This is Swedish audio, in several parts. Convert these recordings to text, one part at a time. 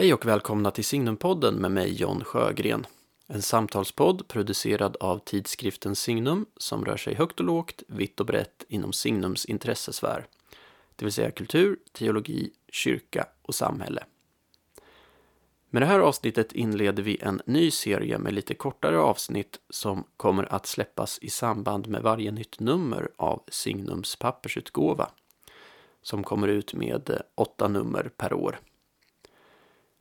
Hej och välkomna till Signumpodden med mig John Sjögren. En samtalspodd producerad av tidskriften Signum som rör sig högt och lågt, vitt och brett inom Signums intressesfär. Det vill säga kultur, teologi, kyrka och samhälle. Med det här avsnittet inleder vi en ny serie med lite kortare avsnitt som kommer att släppas i samband med varje nytt nummer av Signums pappersutgåva som kommer ut med åtta nummer per år.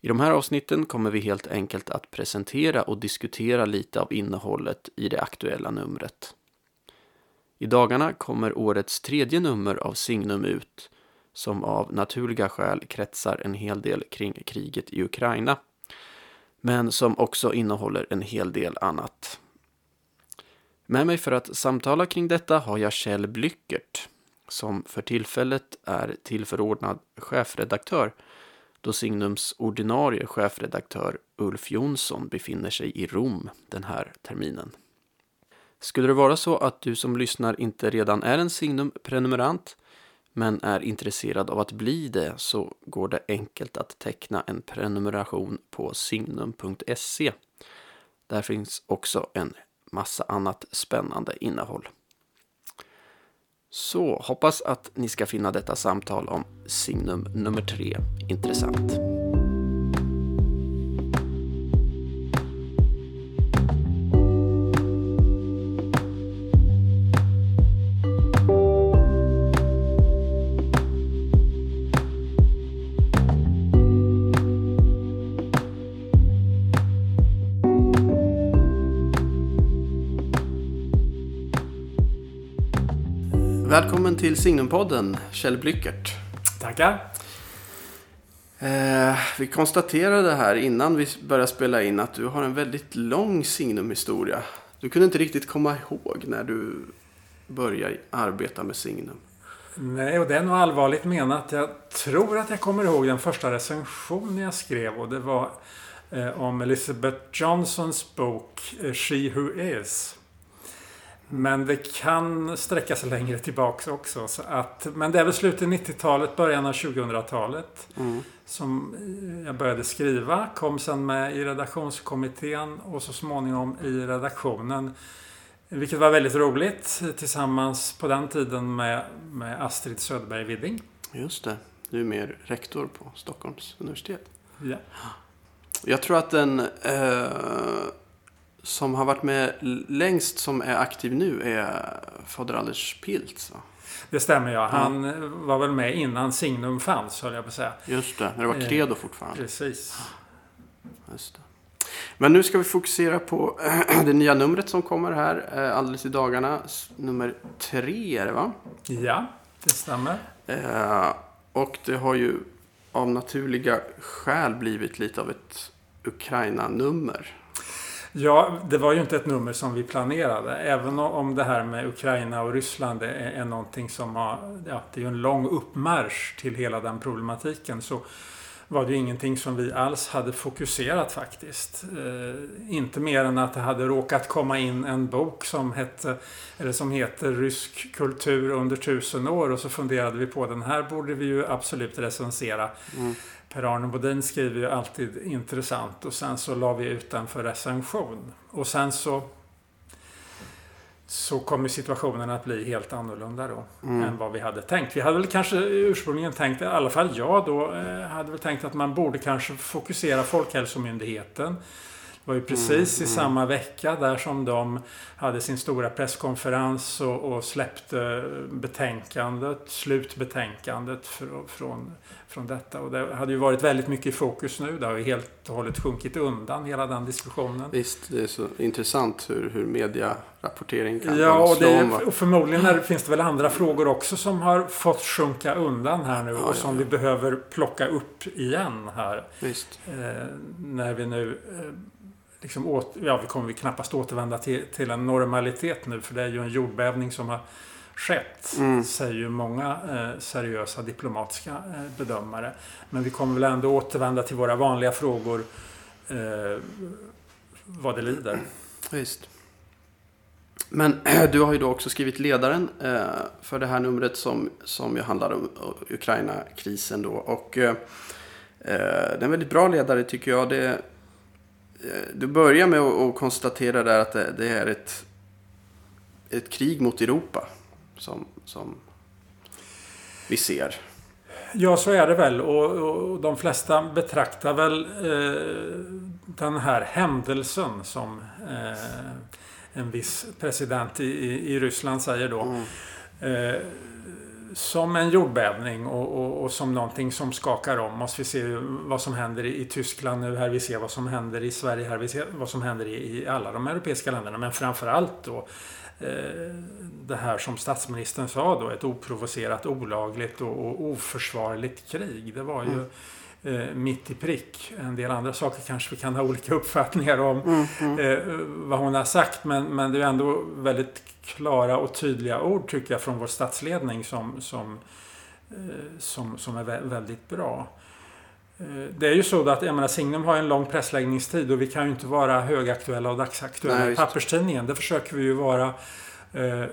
I de här avsnitten kommer vi helt enkelt att presentera och diskutera lite av innehållet i det aktuella numret. I dagarna kommer årets tredje nummer av Signum ut som av naturliga skäl kretsar en hel del kring kriget i Ukraina men som också innehåller en hel del annat. Med mig för att samtala kring detta har jag Kjell Blyckert som för tillfället är tillförordnad chefredaktör då Signums ordinarie chefredaktör Ulf Jonsson befinner sig i Rom den här terminen. Skulle det vara så att du som lyssnar inte redan är en Signum-prenumerant men är intresserad av att bli det så går det enkelt att teckna en prenumeration på signum.se. Där finns också en massa annat spännande innehåll. Så hoppas att ni ska finna detta samtal om signum nummer tre intressant. Välkommen till Signumpodden, Kjell Blyckert. Tackar. Eh, vi konstaterade här innan vi började spela in att du har en väldigt lång Signum-historia. Du kunde inte riktigt komma ihåg när du började arbeta med Signum. Nej, och det är nog allvarligt menat. Jag tror att jag kommer ihåg den första recensionen jag skrev och det var eh, om Elizabeth Johnsons bok eh, She Who Is. Men det kan sträcka sig längre tillbaks också. Så att, men det är väl slutet av 90-talet, början av 2000-talet. Mm. Som jag började skriva, kom sen med i redaktionskommittén och så småningom i redaktionen. Vilket var väldigt roligt tillsammans på den tiden med, med Astrid Söderberg Widding. Just det, du är mer rektor på Stockholms universitet. Ja. Jag tror att den eh, som har varit med längst som är aktiv nu är fader Anders Piltz. Det stämmer ja. Han mm. var väl med innan Signum fanns höll jag på att säga. Just det, när det var Credo fortfarande. Precis. Just det. Men nu ska vi fokusera på det nya numret som kommer här eh, alldeles i dagarna. Nummer tre är det va? Ja, det stämmer. Eh, och det har ju av naturliga skäl blivit lite av ett Ukraina-nummer. Ja, det var ju inte ett nummer som vi planerade. Även om det här med Ukraina och Ryssland är, är någonting som har... Ja, det är ju en lång uppmarsch till hela den problematiken. Så var det ju ingenting som vi alls hade fokuserat faktiskt. Eh, inte mer än att det hade råkat komma in en bok som, hette, eller som heter Rysk kultur under tusen år och så funderade vi på den här borde vi ju absolut recensera. Mm. Per-Arne Bodin skriver ju alltid intressant och sen så la vi ut den för recension. Och sen så så kommer situationen att bli helt annorlunda då mm. än vad vi hade tänkt. Vi hade väl kanske ursprungligen tänkt, i alla fall jag då, eh, hade väl tänkt att man borde kanske fokusera Folkhälsomyndigheten var ju precis mm, i mm. samma vecka där som de hade sin stora presskonferens och, och släppte betänkandet, slutbetänkandet för, från, från detta. Och det hade ju varit väldigt mycket i fokus nu. Det har ju helt och hållet sjunkit undan hela den diskussionen. Visst, det är så intressant hur, hur mediarapportering kan Ja, och, det, och förmodligen är, finns det väl andra frågor också som har fått sjunka undan här nu ja, och som ja, ja. vi behöver plocka upp igen här. Visst. Eh, när vi nu eh, liksom åt, ja, vi kommer vi knappast återvända till, till en normalitet nu för det är ju en jordbävning som har skett, mm. säger ju många eh, seriösa diplomatiska eh, bedömare. Men vi kommer väl ändå återvända till våra vanliga frågor eh, vad det lider. Visst. Men du har ju då också skrivit ledaren eh, för det här numret som, som ju handlar om Ukraina-krisen då. Och eh, det är en väldigt bra ledare tycker jag. Det, du börjar med att konstatera där att det, det är ett, ett krig mot Europa som, som vi ser. Ja, så är det väl. Och, och de flesta betraktar väl eh, den här händelsen som eh, en viss president i, i, Ryssland säger då. Mm. Eh, som en jordbävning och, och, och, som någonting som skakar om oss. Vi ser vad som händer i, Tyskland nu här. Vi ser vad som händer i Sverige här. Vi ser vad som händer i, i alla de europeiska länderna. Men framförallt då Eh, det här som statsministern sa då, ett oprovocerat, olagligt och, oförsvarligt krig. Det var ju mm. Eh, mitt i prick. En del andra saker kanske vi kan ha olika uppfattningar om mm, mm. Eh, vad hon har sagt. Men, men det är ändå väldigt klara och tydliga ord tycker jag från vår statsledning som, som, som, som är väldigt bra. Det är ju så att jag menar, Signum har en lång pressläggningstid och vi kan ju inte vara högaktuella och dagsaktuella i papperstidningen. Det försöker vi ju vara eh,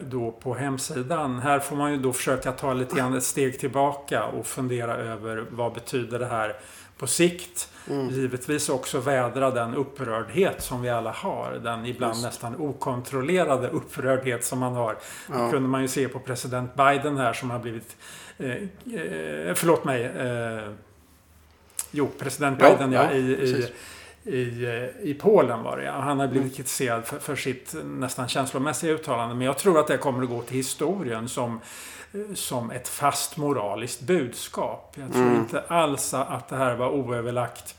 då på hemsidan. Här får man ju då försöka ta lite grann ett steg tillbaka och fundera över vad betyder det här på sikt. Mm. Givetvis också vädra den upprördhet som vi alla har. Den ibland Just. nästan okontrollerade upprördhet som man har. Ja. Det kunde man ju se på president Biden här som har blivit eh, eh, Förlåt mig. Eh, Jo, president Biden ja, ja, i, i, i, i, Polen var det Han har blivit kritiserad för, för, sitt nästan känslomässiga uttalande. Men jag tror att det kommer att gå till historien som, som ett fast moraliskt budskap. Jag tror mm. inte alls att det här var oöverlagt.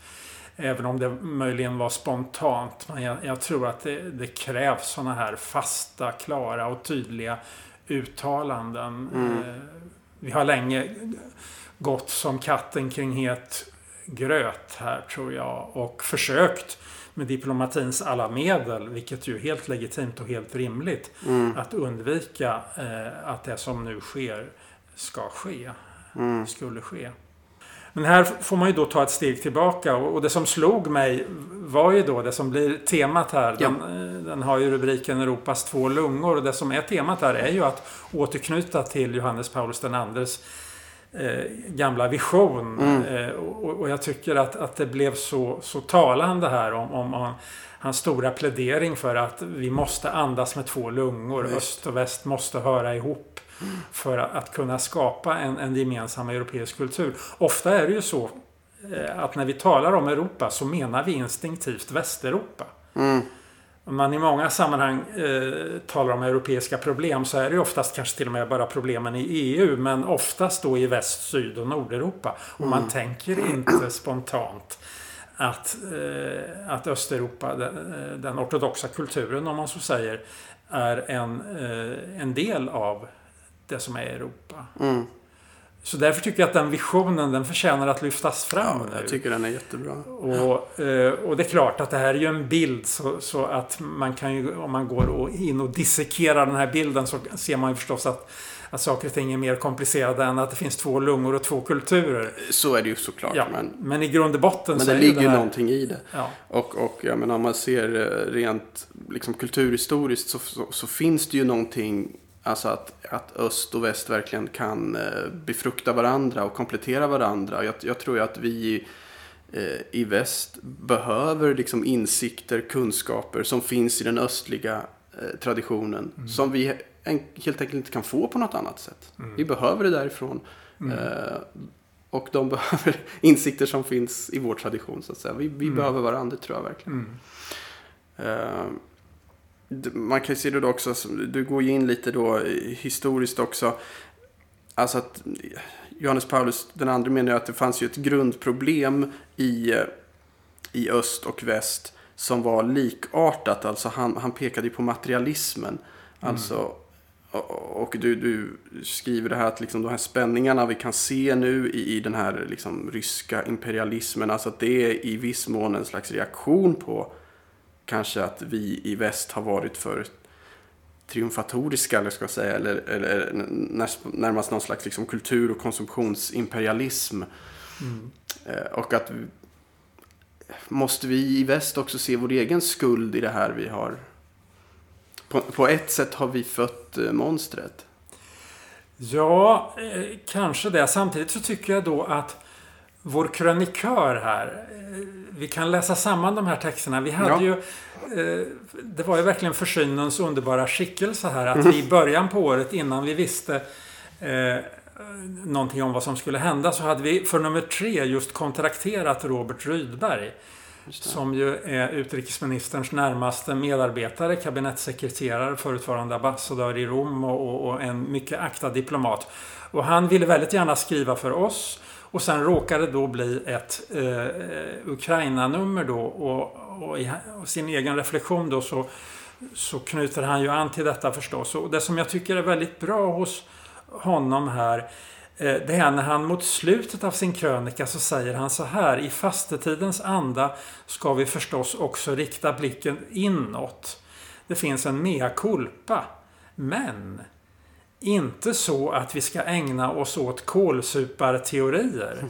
Även om det möjligen var spontant. Men jag, jag tror att det, det krävs sådana här fasta, klara och tydliga uttalanden. Mm. Eh, vi har länge gått som katten kring het gröt här tror jag och försökt med diplomatins alla medel, vilket ju är helt legitimt och helt rimligt, mm. att undvika eh, att det som nu sker ska ske. Mm. Skulle ske. Men här får man ju då ta ett steg tillbaka och det som slog mig var ju då det som blir temat här. Ja. Den, eh, den, har ju rubriken Europas två lungor och det som är temat här är ju att återknyta till Johannes Paulus den andres eh, gamla vision. Mm. Eh, och, och, jag tycker att, att det blev så, så talande här om, om, om hans stora plädering för att vi måste andas med två lungor. Just. Öst och väst måste höra ihop för att kunna skapa en, en gemensam europeisk kultur. Ofta är det ju så eh, att när vi talar om Europa så menar vi instinktivt Västeuropa. Mm om man i många sammanhang eh, talar om europeiska problem så är det oftast kanske till och med bara problemen i EU men oftast då i väst, syd och Nordeuropa. Och mm. man tänker inte spontant att, eh, att Östeuropa, den, eh, den, ortodoxa kulturen om man så säger, är en, eh, en del av det som är Europa. Mm. Så därför tycker jag att den visionen den förtjänar att lyftas fram. Ja, jag tycker den är jättebra. Och, eh, och det är klart att det här är ju en bild så, så, att man kan ju, om man går in och dissekerar den här bilden så ser man ju förstås att, att saker och ting är mer komplicerade än att det finns två lungor och två kulturer. Så är det ju såklart. Ja, men, men i grund och botten men så det ligger ju någonting i det. Ja. Och, och jag menar, om man ser eh, rent liksom, kulturhistoriskt så, så, så finns det ju någonting Alltså att, att öst och väst verkligen kan eh, befrukta varandra och komplettera varandra. Jag, jag tror ju att vi eh, i väst behöver liksom insikter, kunskaper som finns i den östliga eh, traditionen. Mm. Som vi helt enkelt inte kan få på något annat sätt. Mm. Vi behöver det därifrån. Mm. Och de behöver insikter som finns i vår tradition. så att säga. Vi, vi mm. behöver varandra, tror jag verkligen. Mm. Man kan ju se det då också, du går ju in lite då historiskt också. Alltså att Johannes Paulus den andra menar att det fanns ju ett grundproblem i, i öst och väst som var likartat. Alltså han, han pekade ju på materialismen. Mm. Alltså, och du, du skriver det här att liksom de här spänningarna vi kan se nu i, i den här liksom ryska imperialismen. Alltså att det är i viss mån en slags reaktion på kanske att vi i väst har varit för triumfatoriska, eller ska jag säga, eller, eller närmast någon slags liksom kultur och konsumtionsimperialism. Mm. Eh, och att måste vi i väst också se vår egen skuld i det här vi har. På, på ett sätt har vi fött eh, monstret. Ja, eh, kanske det. Samtidigt så tycker jag då att vår krönikör här. eh, Vi kan läsa samman de här texterna. Vi hade Ja. ju... eh, Det var ju verkligen försynens underbara skickelse här. Att vi i början på året, innan vi visste eh, någonting om vad som skulle hända, så hade vi för nummer tre just kontrakterat Robert Rydberg. Som ju är utrikesministerns närmaste medarbetare, kabinettssekreterare, förutvarande ambassadör i Rom och, och, och en mycket aktad diplomat. Och han ville väldigt gärna skriva för oss. Och sen råkade det då bli ett eh, Ukraina-nummer då. Och, och i och sin egen reflektion då så, så knyter han ju an till detta förstås. Och det som jag tycker är väldigt bra hos honom här eh, det är när han mot slutet av sin krönika så säger han så här. I fastetidens anda ska vi förstås också rikta blicken inåt. Det finns en mea culpa. Men inte så att vi ska ägna oss åt kålsuparteorier.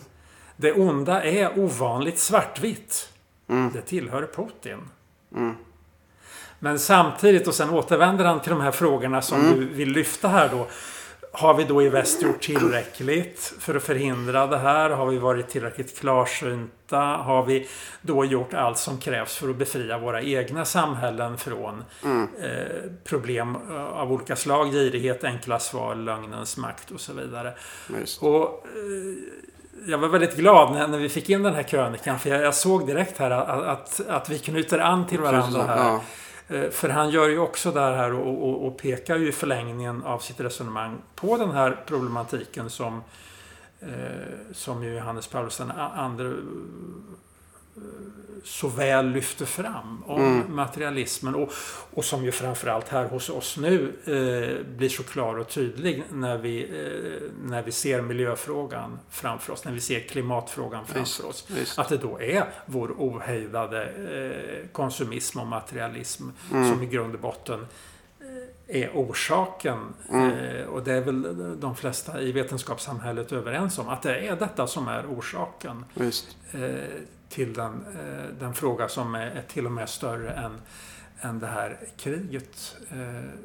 Det onda är ovanligt svartvitt. Mm. Det tillhör Putin. Mm. Men samtidigt, och sen återvänder han till de här frågorna som Mm. du vill lyfta här då. Har vi då i väst gjort tillräckligt för att förhindra det här? Har vi varit tillräckligt klarsynta? Har vi då gjort allt som krävs för att befria våra egna samhällen från Mm. eh, problem eh, av olika slag? Girighet, enkla svar, lögnens makt och så vidare. Just. Och eh, jag var väldigt glad när, när vi fick in den här krönikan för jag, jag såg direkt här att, att, att vi knyter an till varandra här. Ja. Eh, för han gör ju också där här och, och, och pekar ju i förlängningen av sitt resonemang på den här problematiken som eh, som ju Johannes Paulus den så väl lyfter fram om Mm. materialismen och, och som ju framförallt här hos oss nu eh, blir så klar och tydlig när vi, eh, när vi ser miljöfrågan framför oss, när vi ser klimatfrågan framför Visst. oss. Visst. Att det då är vår ohejdade eh, konsumism och materialism Mm. som i grund och botten är orsaken. Mm. Eh, och det är väl de flesta i vetenskapssamhället överens om. Att det är detta som är orsaken Visst. eh, till den, eh, den fråga som är, till och med större än, än det här kriget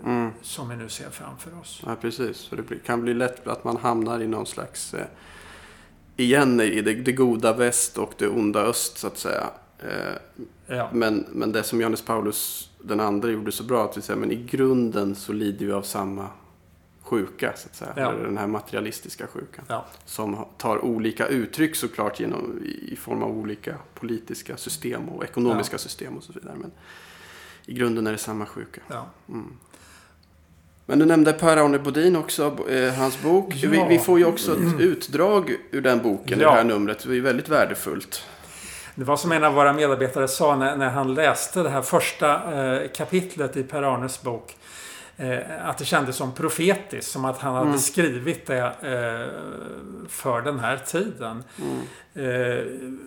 Mm. som vi nu ser framför oss. Ja, precis. Så det kan bli lätt att man hamnar i någon slags... Igen i det, det goda väst och det onda öst, så att säga. Eh, Ja, men, men det som Johannes Paulus den andra gjorde så bra, att vi säger, men i grunden så lider vi av samma sjuka, så att säga. Ja. Eller Den här materialistiska sjukan. ja, Som tar olika uttryck såklart genom, i form av olika politiska system och ekonomiska system och så vidare. Men i grunden är det samma sjuka. ja. Mm. Men du nämnde Per-Arne Bodin också, eh, hans bok. Ja. Vi, vi får ju också ett utdrag ur den boken i Ja. det här numret. Det är väldigt värdefullt. Det var som en av våra medarbetare sa när, när han läste det här första eh, kapitlet i Per Arnes bok. Eh, att det kändes som profetiskt, som att han hade Mm. skrivit det eh, för den här tiden. Mm. Eh,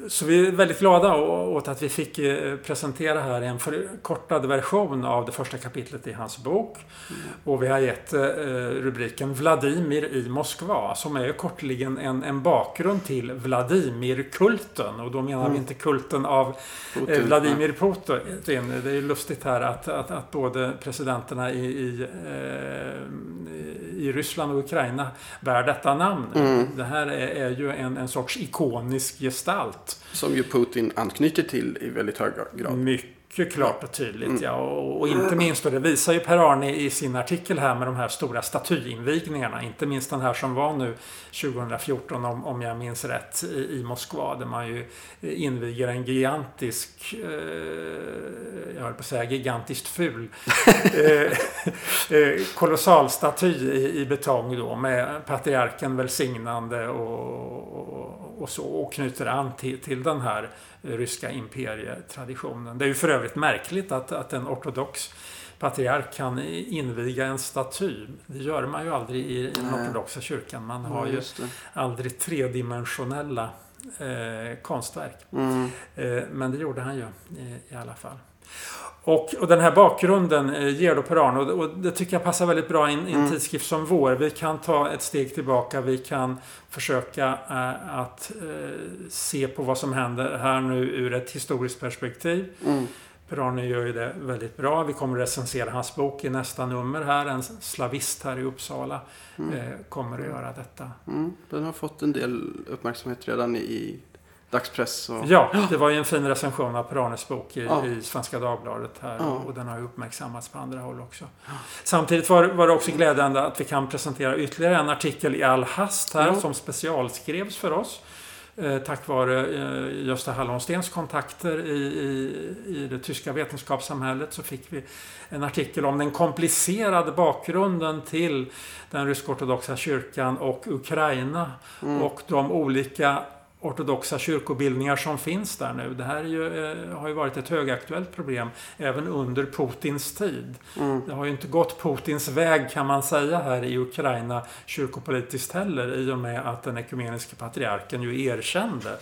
så vi är väldigt glada åt att vi fick presentera här en förkortad version av det första kapitlet i hans bok. Och vi har gett rubriken Vladimir i Moskva som är kortligen en, en bakgrund till Vladimir-kulten. Och då menar vi Mm. inte kulten av Putin. Vladimir Putin. Det är lustigt här att, att, att både presidenterna i, i, eh, i Ryssland och Ukraina bär detta namn. Mm. Det här är, är ju en, en sorts ikonisk gestalt. Som ju Putin anknyter till i väldigt hög grad. Mycket klart och tydligt. Mm. Ja. Och, och inte minst, och det visar ju Per-Arne i sin artikel här med de här stora statyinvigningarna. Inte minst den här som var nu 2014 om, om jag minns rätt i, i Moskva. Där man ju inviger en gigantisk, eh, jag höll på att säga gigantiskt ful, eh, eh, kolossal staty i, i betong då med patriarken välsignande och, och, och så. Och knyter an till, till den här ryska imperietraditionen. Det är ju för övrigt märkligt att, att en ortodox patriark kan inviga en staty. Det gör man ju aldrig i den ortodoxa kyrkan. Man har Ja, ju aldrig tredimensionella eh, konstverk. Mm. Eh, men det gjorde han ju i, i alla fall. Och, och den här bakgrunden eh, ger då Per-Arne och, och det tycker jag passar väldigt bra i en, Mm. tidskrift som vår. Vi kan ta ett steg tillbaka. Vi kan försöka eh, att eh, se på vad som händer här nu ur ett historiskt perspektiv. Mm. Per-Arne gör ju det väldigt bra. Vi kommer recensera hans bok i nästa nummer här. En slavist här i Uppsala mm. kommer att göra detta. Mm. Den har fått en del uppmärksamhet redan i dagspress. Och... Ja, det var ju en fin recension av Per-Arnes bok i, ja. i, Svenska Dagbladet här. Ja. Och den har ju uppmärksammats på andra håll också. Ja. Samtidigt var, var, det också glädjande att vi kan presentera ytterligare en artikel i all hast här som specialskrevs för oss. Eh, tack vare eh, Gösta Hallonstens kontakter i, i, i det tyska vetenskapssamhället så fick vi en artikel om den komplicerade bakgrunden till den rysk-ortodoxa kyrkan och Ukraina mm. och de olika ortodoxa kyrkobildningar som finns där nu. Det här ju, eh, har ju varit ett högaktuellt problem även under Putins tid. Mm. Det har ju inte gått Putins väg kan man säga här i Ukraina kyrkopolitiskt heller i och med att den ekumeniske patriarken ju erkände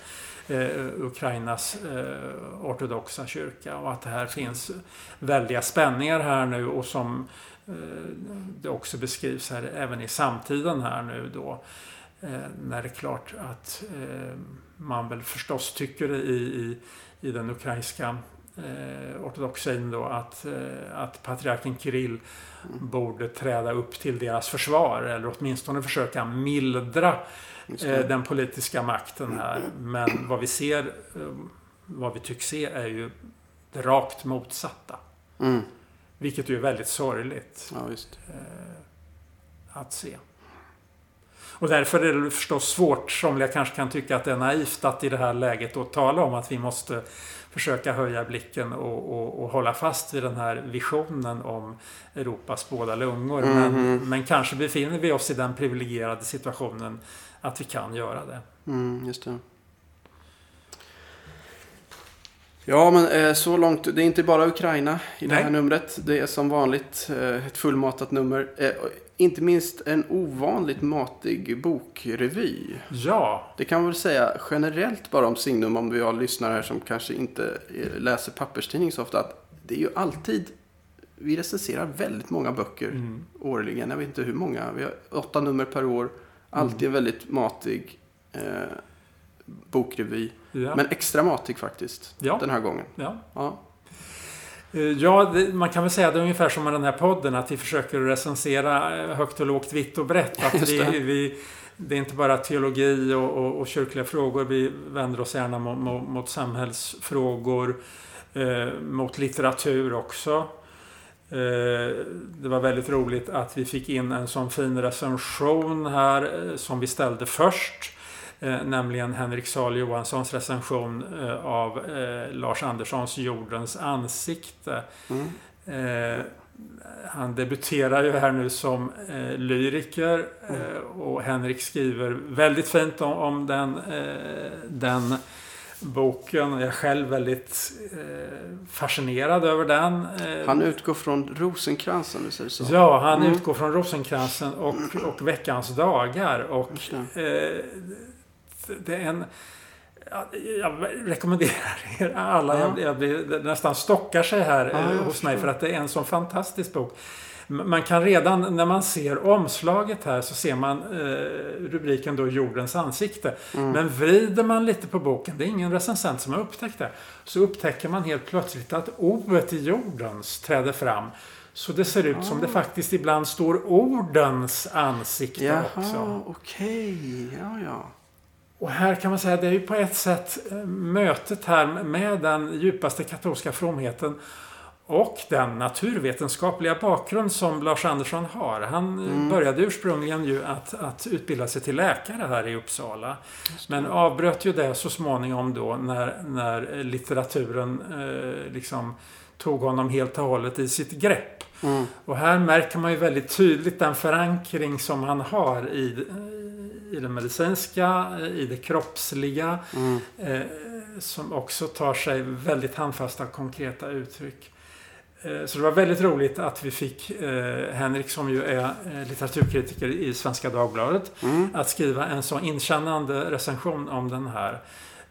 eh, Ukrainas eh, ortodoxa kyrka och att det här finns väldiga spänningar här nu och som eh, det också beskrivs här även i samtiden här nu då när det är klart att eh, man väl förstås tycker i, i, i den ukrainska eh, ortodoxin då att, eh, att patriarken Kirill mm. borde träda upp till deras försvar eller åtminstone försöka mildra eh, den politiska makten här. Men vad vi ser, eh, vad vi tycks se är ju det rakt motsatta. Mm. Vilket ju är väldigt sorgligt ja, att se. Och därför är det förstås svårt, somliga kanske kan tycka att det är naivt att i det här läget då tala om att vi måste försöka höja blicken och, och, och hålla fast vid den här visionen om Europas båda lungor. Mm men, mhm. men kanske befinner vi oss i den privilegierade situationen att vi kan göra det. Mm, just det. Ja, men eh, så långt. Det är inte bara Ukraina i Nej. det här numret. Det är som vanligt eh, ett fullmatat nummer. Eh, inte minst en ovanligt matig bokrevy. Ja. Det kan man väl säga generellt bara om Signum, om vi har lyssnare här som kanske inte läser papperstidning så ofta. Att det är ju alltid, vi recenserar väldigt många böcker mm. årligen. Jag vet inte hur många. Vi har åtta nummer per år. Alltid mm. en väldigt matig eh, bokrevy. Ja. Men extra matig faktiskt. Ja. Den här gången. Ja. Ja. Eh, ja, det, man kan väl säga det ungefär som med den här podden. Att vi försöker recensera eh, högt och lågt, vitt och brett. Att vi, vi, det är inte bara teologi och, och, och, kyrkliga frågor. Vi vänder oss gärna mot, mot, mot samhällsfrågor. Eh, mot litteratur också. Eh, det var väldigt roligt att vi fick in en sån fin recension här eh, som vi ställde först. Eh, nämligen Henrik Sahl Johanssons recension eh, av eh, Lars Anderssons Jordens ansikte. Mm. Eh, han debuterar ju här nu som eh, lyriker mm. och Henrik skriver väldigt fint om, om den, den boken. Jag är själv väldigt fascinerad över den. Han utgår från Rosenkransen, du säger så? Ja, han mm. utgår från Rosenkransen och, och Veckans dagar. Och, det är en... Jag rekommenderar er alla. Ja. Jag, jag blir, det nästan stockar sig här ja, hos mig för att det är en sån fantastisk bok. Man kan redan när man ser omslaget här så ser man eh, rubriken då Jordens ansikte. Mm. Men vrider man lite på boken, det är ingen recensent som har upptäckt det, så upptäcker man helt plötsligt att ordet i Jordens träder fram. Så det ser ut som det faktiskt ibland står ordens ansikte Jaha, också. okej. Okay. Ja, ja. Och här kan man säga att det är ju på ett sätt eh, mötet här med den djupaste katolska fromheten och den naturvetenskapliga bakgrund som Lars Andersson har. Han eh, mm. började ursprungligen ju att, att utbilda sig till läkare här i Uppsala. Men avbröt ju det så småningom då när, när litteraturen eh, liksom tog honom helt och hållet i sitt grepp. Mm. Och här märker man ju väldigt tydligt den förankring som han har i, i det medicinska, i det kroppsliga. Mm. Eh, som också tar sig väldigt handfasta konkreta uttryck. Eh, så det var väldigt roligt att vi fick eh, Henrik som ju är eh, litteraturkritiker i Svenska Dagbladet mm. att skriva en så inkännande recension om den här.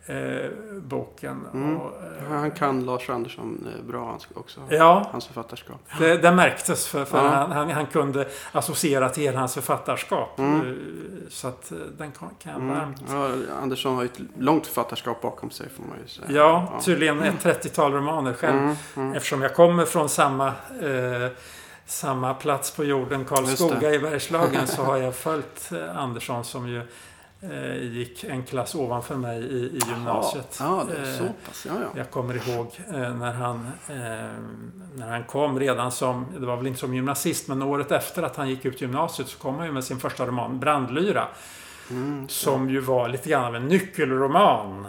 Eh, boken. Mm. Och, eh, Han kan Lars Andersson eh, bra också. ja, Hans författarskap. det, det märktes för, för Ja. han, han, han kunde associera till hela hans författarskap. Mm. Eh, Så att eh, den kan, jag Mm. varmt Ja, Andersson har ju ett långt författarskap bakom sig får man ju säga. Ja, Ja. tydligen ett 30-tal romaner själv. Mm, mm. Eftersom jag kommer från samma, eh, samma plats på jorden, Karlskoga i Bergslagen, så har jag följt Andersson som ju gick en klass ovanför mig i, i gymnasiet. Ja, det är Eh, så pass. Ja, ja. Jag kommer ihåg eh, när, han, eh, när han kom redan som, det var väl inte som gymnasist, men året efter att han gick ut gymnasiet så kom han ju med sin första roman, Brandlyra. Mm. Som ju var lite grann av en nyckelroman.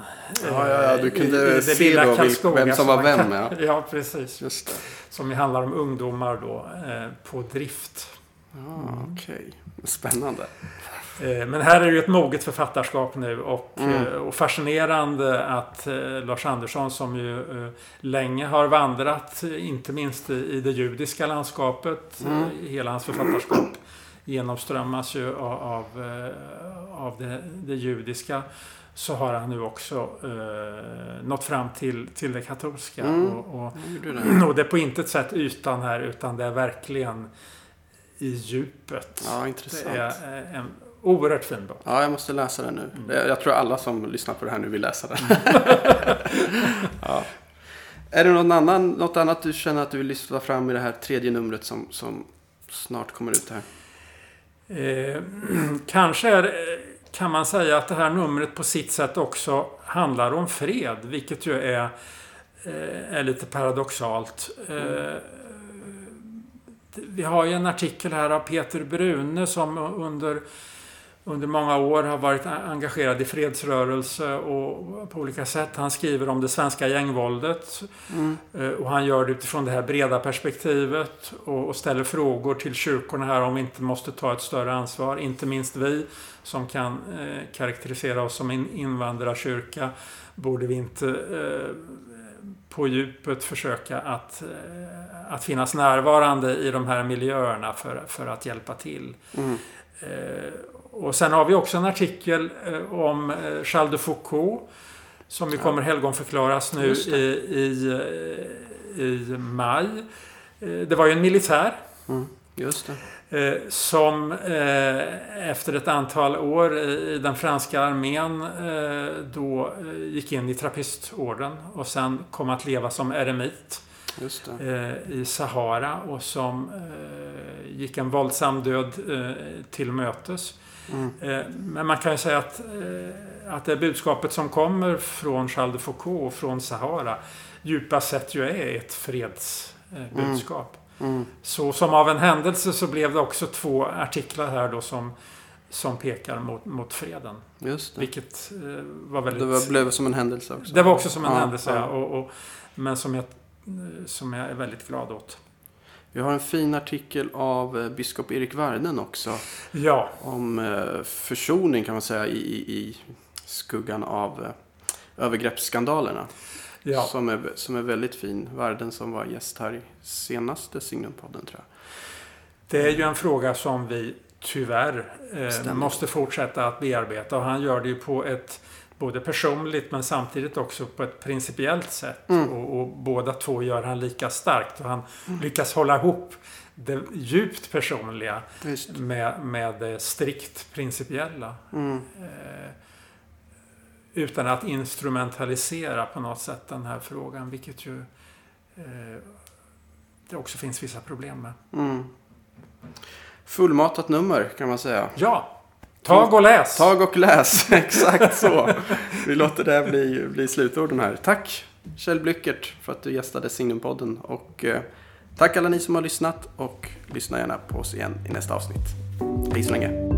Ja, ja, ja, du eh, kunde se då Karlskoga vem som var vem, ja. Ja, precis. Just det. Som ju handlar om ungdomar då eh, på drift. Ja, okej. Spännande. Eh, men här är det ju ett moget författarskap nu och, Mm. eh, och fascinerande att eh, Lars Andersson som ju länge har vandrat, inte minst i, det judiska landskapet, Mm. hela hans författarskap genomströmmas ju av, av, av det, det judiska. Så har han nu också eh, nått fram till, till det katolska. Mm. Och, och, det. och det är på intet sätt ytan här utan det är verkligen i djupet. Ja, det intressant. är eh, en oerhört fin bok. Ja, jag måste läsa den nu. Mm. Jag tror alla som lyssnar på det här nu vill läsa den. ja. Är det någon annan, något annat du känner att du vill lyfta fram i det här tredje numret som, som snart kommer ut här? Eh, kanske är, kan man säga att det här numret på sitt sätt också handlar om fred, vilket ju är, eh, är lite paradoxalt. Eh, vi har ju en artikel här av Peter Brune som under, under många år har varit engagerad i fredsrörelse och på olika sätt. Han skriver om det svenska gängvåldet Mm. Eh, Och han gör det utifrån det här breda perspektivet och, ställer frågor till kyrkorna här om vi inte måste ta ett större ansvar. Inte minst vi som kan eh, karaktärisera oss som en invandrarkyrka. Borde vi inte eh, på djupet försöka att, att finnas närvarande i de här miljöerna för, för att hjälpa till. Mm. Och sen har vi också en artikel eh, om eh, Charles de Foucault som ju kommer helgonförklaras nu i, i, eh, i maj. Det var ju en militär Mm. Just det. som efter ett antal år i den franska armén då gick in i trappistorden och sen kom att leva som eremit i Sahara och som gick en våldsam död till mötes. Mm. Eh, men man kan ju säga att, eh, att det budskapet som kommer från Charles de Foucault och från Sahara djupast sett ju är ett fredsbudskap. Mm. Så som av en händelse så blev det också två artiklar här då som, som pekar mot, mot freden. Just det. Vilket eh, var väldigt... Det var, blev som en händelse också. Det var också som en Ja, händelse, ja. Och, och, men som jag, som jag är väldigt glad åt. Vi har en fin artikel av eh, biskop Erik Varden också. Ja, Om eh, försoning kan man säga i, i, skuggan av eh, övergreppsskandalerna. ja. Som, är, som är väldigt fin. Varden som var gäst här i senaste Signumpodden tror jag. det är ju en fråga som vi tyvärr eh, måste fortsätta att bearbeta. Och han gör det ju på ett både personligt men samtidigt också på ett principiellt sätt. Mm. Och, och båda två gör han lika starkt. Och han lyckas hålla ihop det djupt personliga med, med det strikt principiella. Mm. Eh, utan att instrumentalisera på något sätt den här frågan, vilket ju eh, det också finns vissa problem med. Mm. Fullmatat nummer kan man säga. Ja, tag och läs! Tag och läs, exakt så. Vi låter det bli, bli slutorden här. Tack Kjell Blyckert för att du gästade Signumpodden. Och eh, tack alla ni som har lyssnat och lyssna gärna på oss igen i nästa avsnitt. Hej så länge.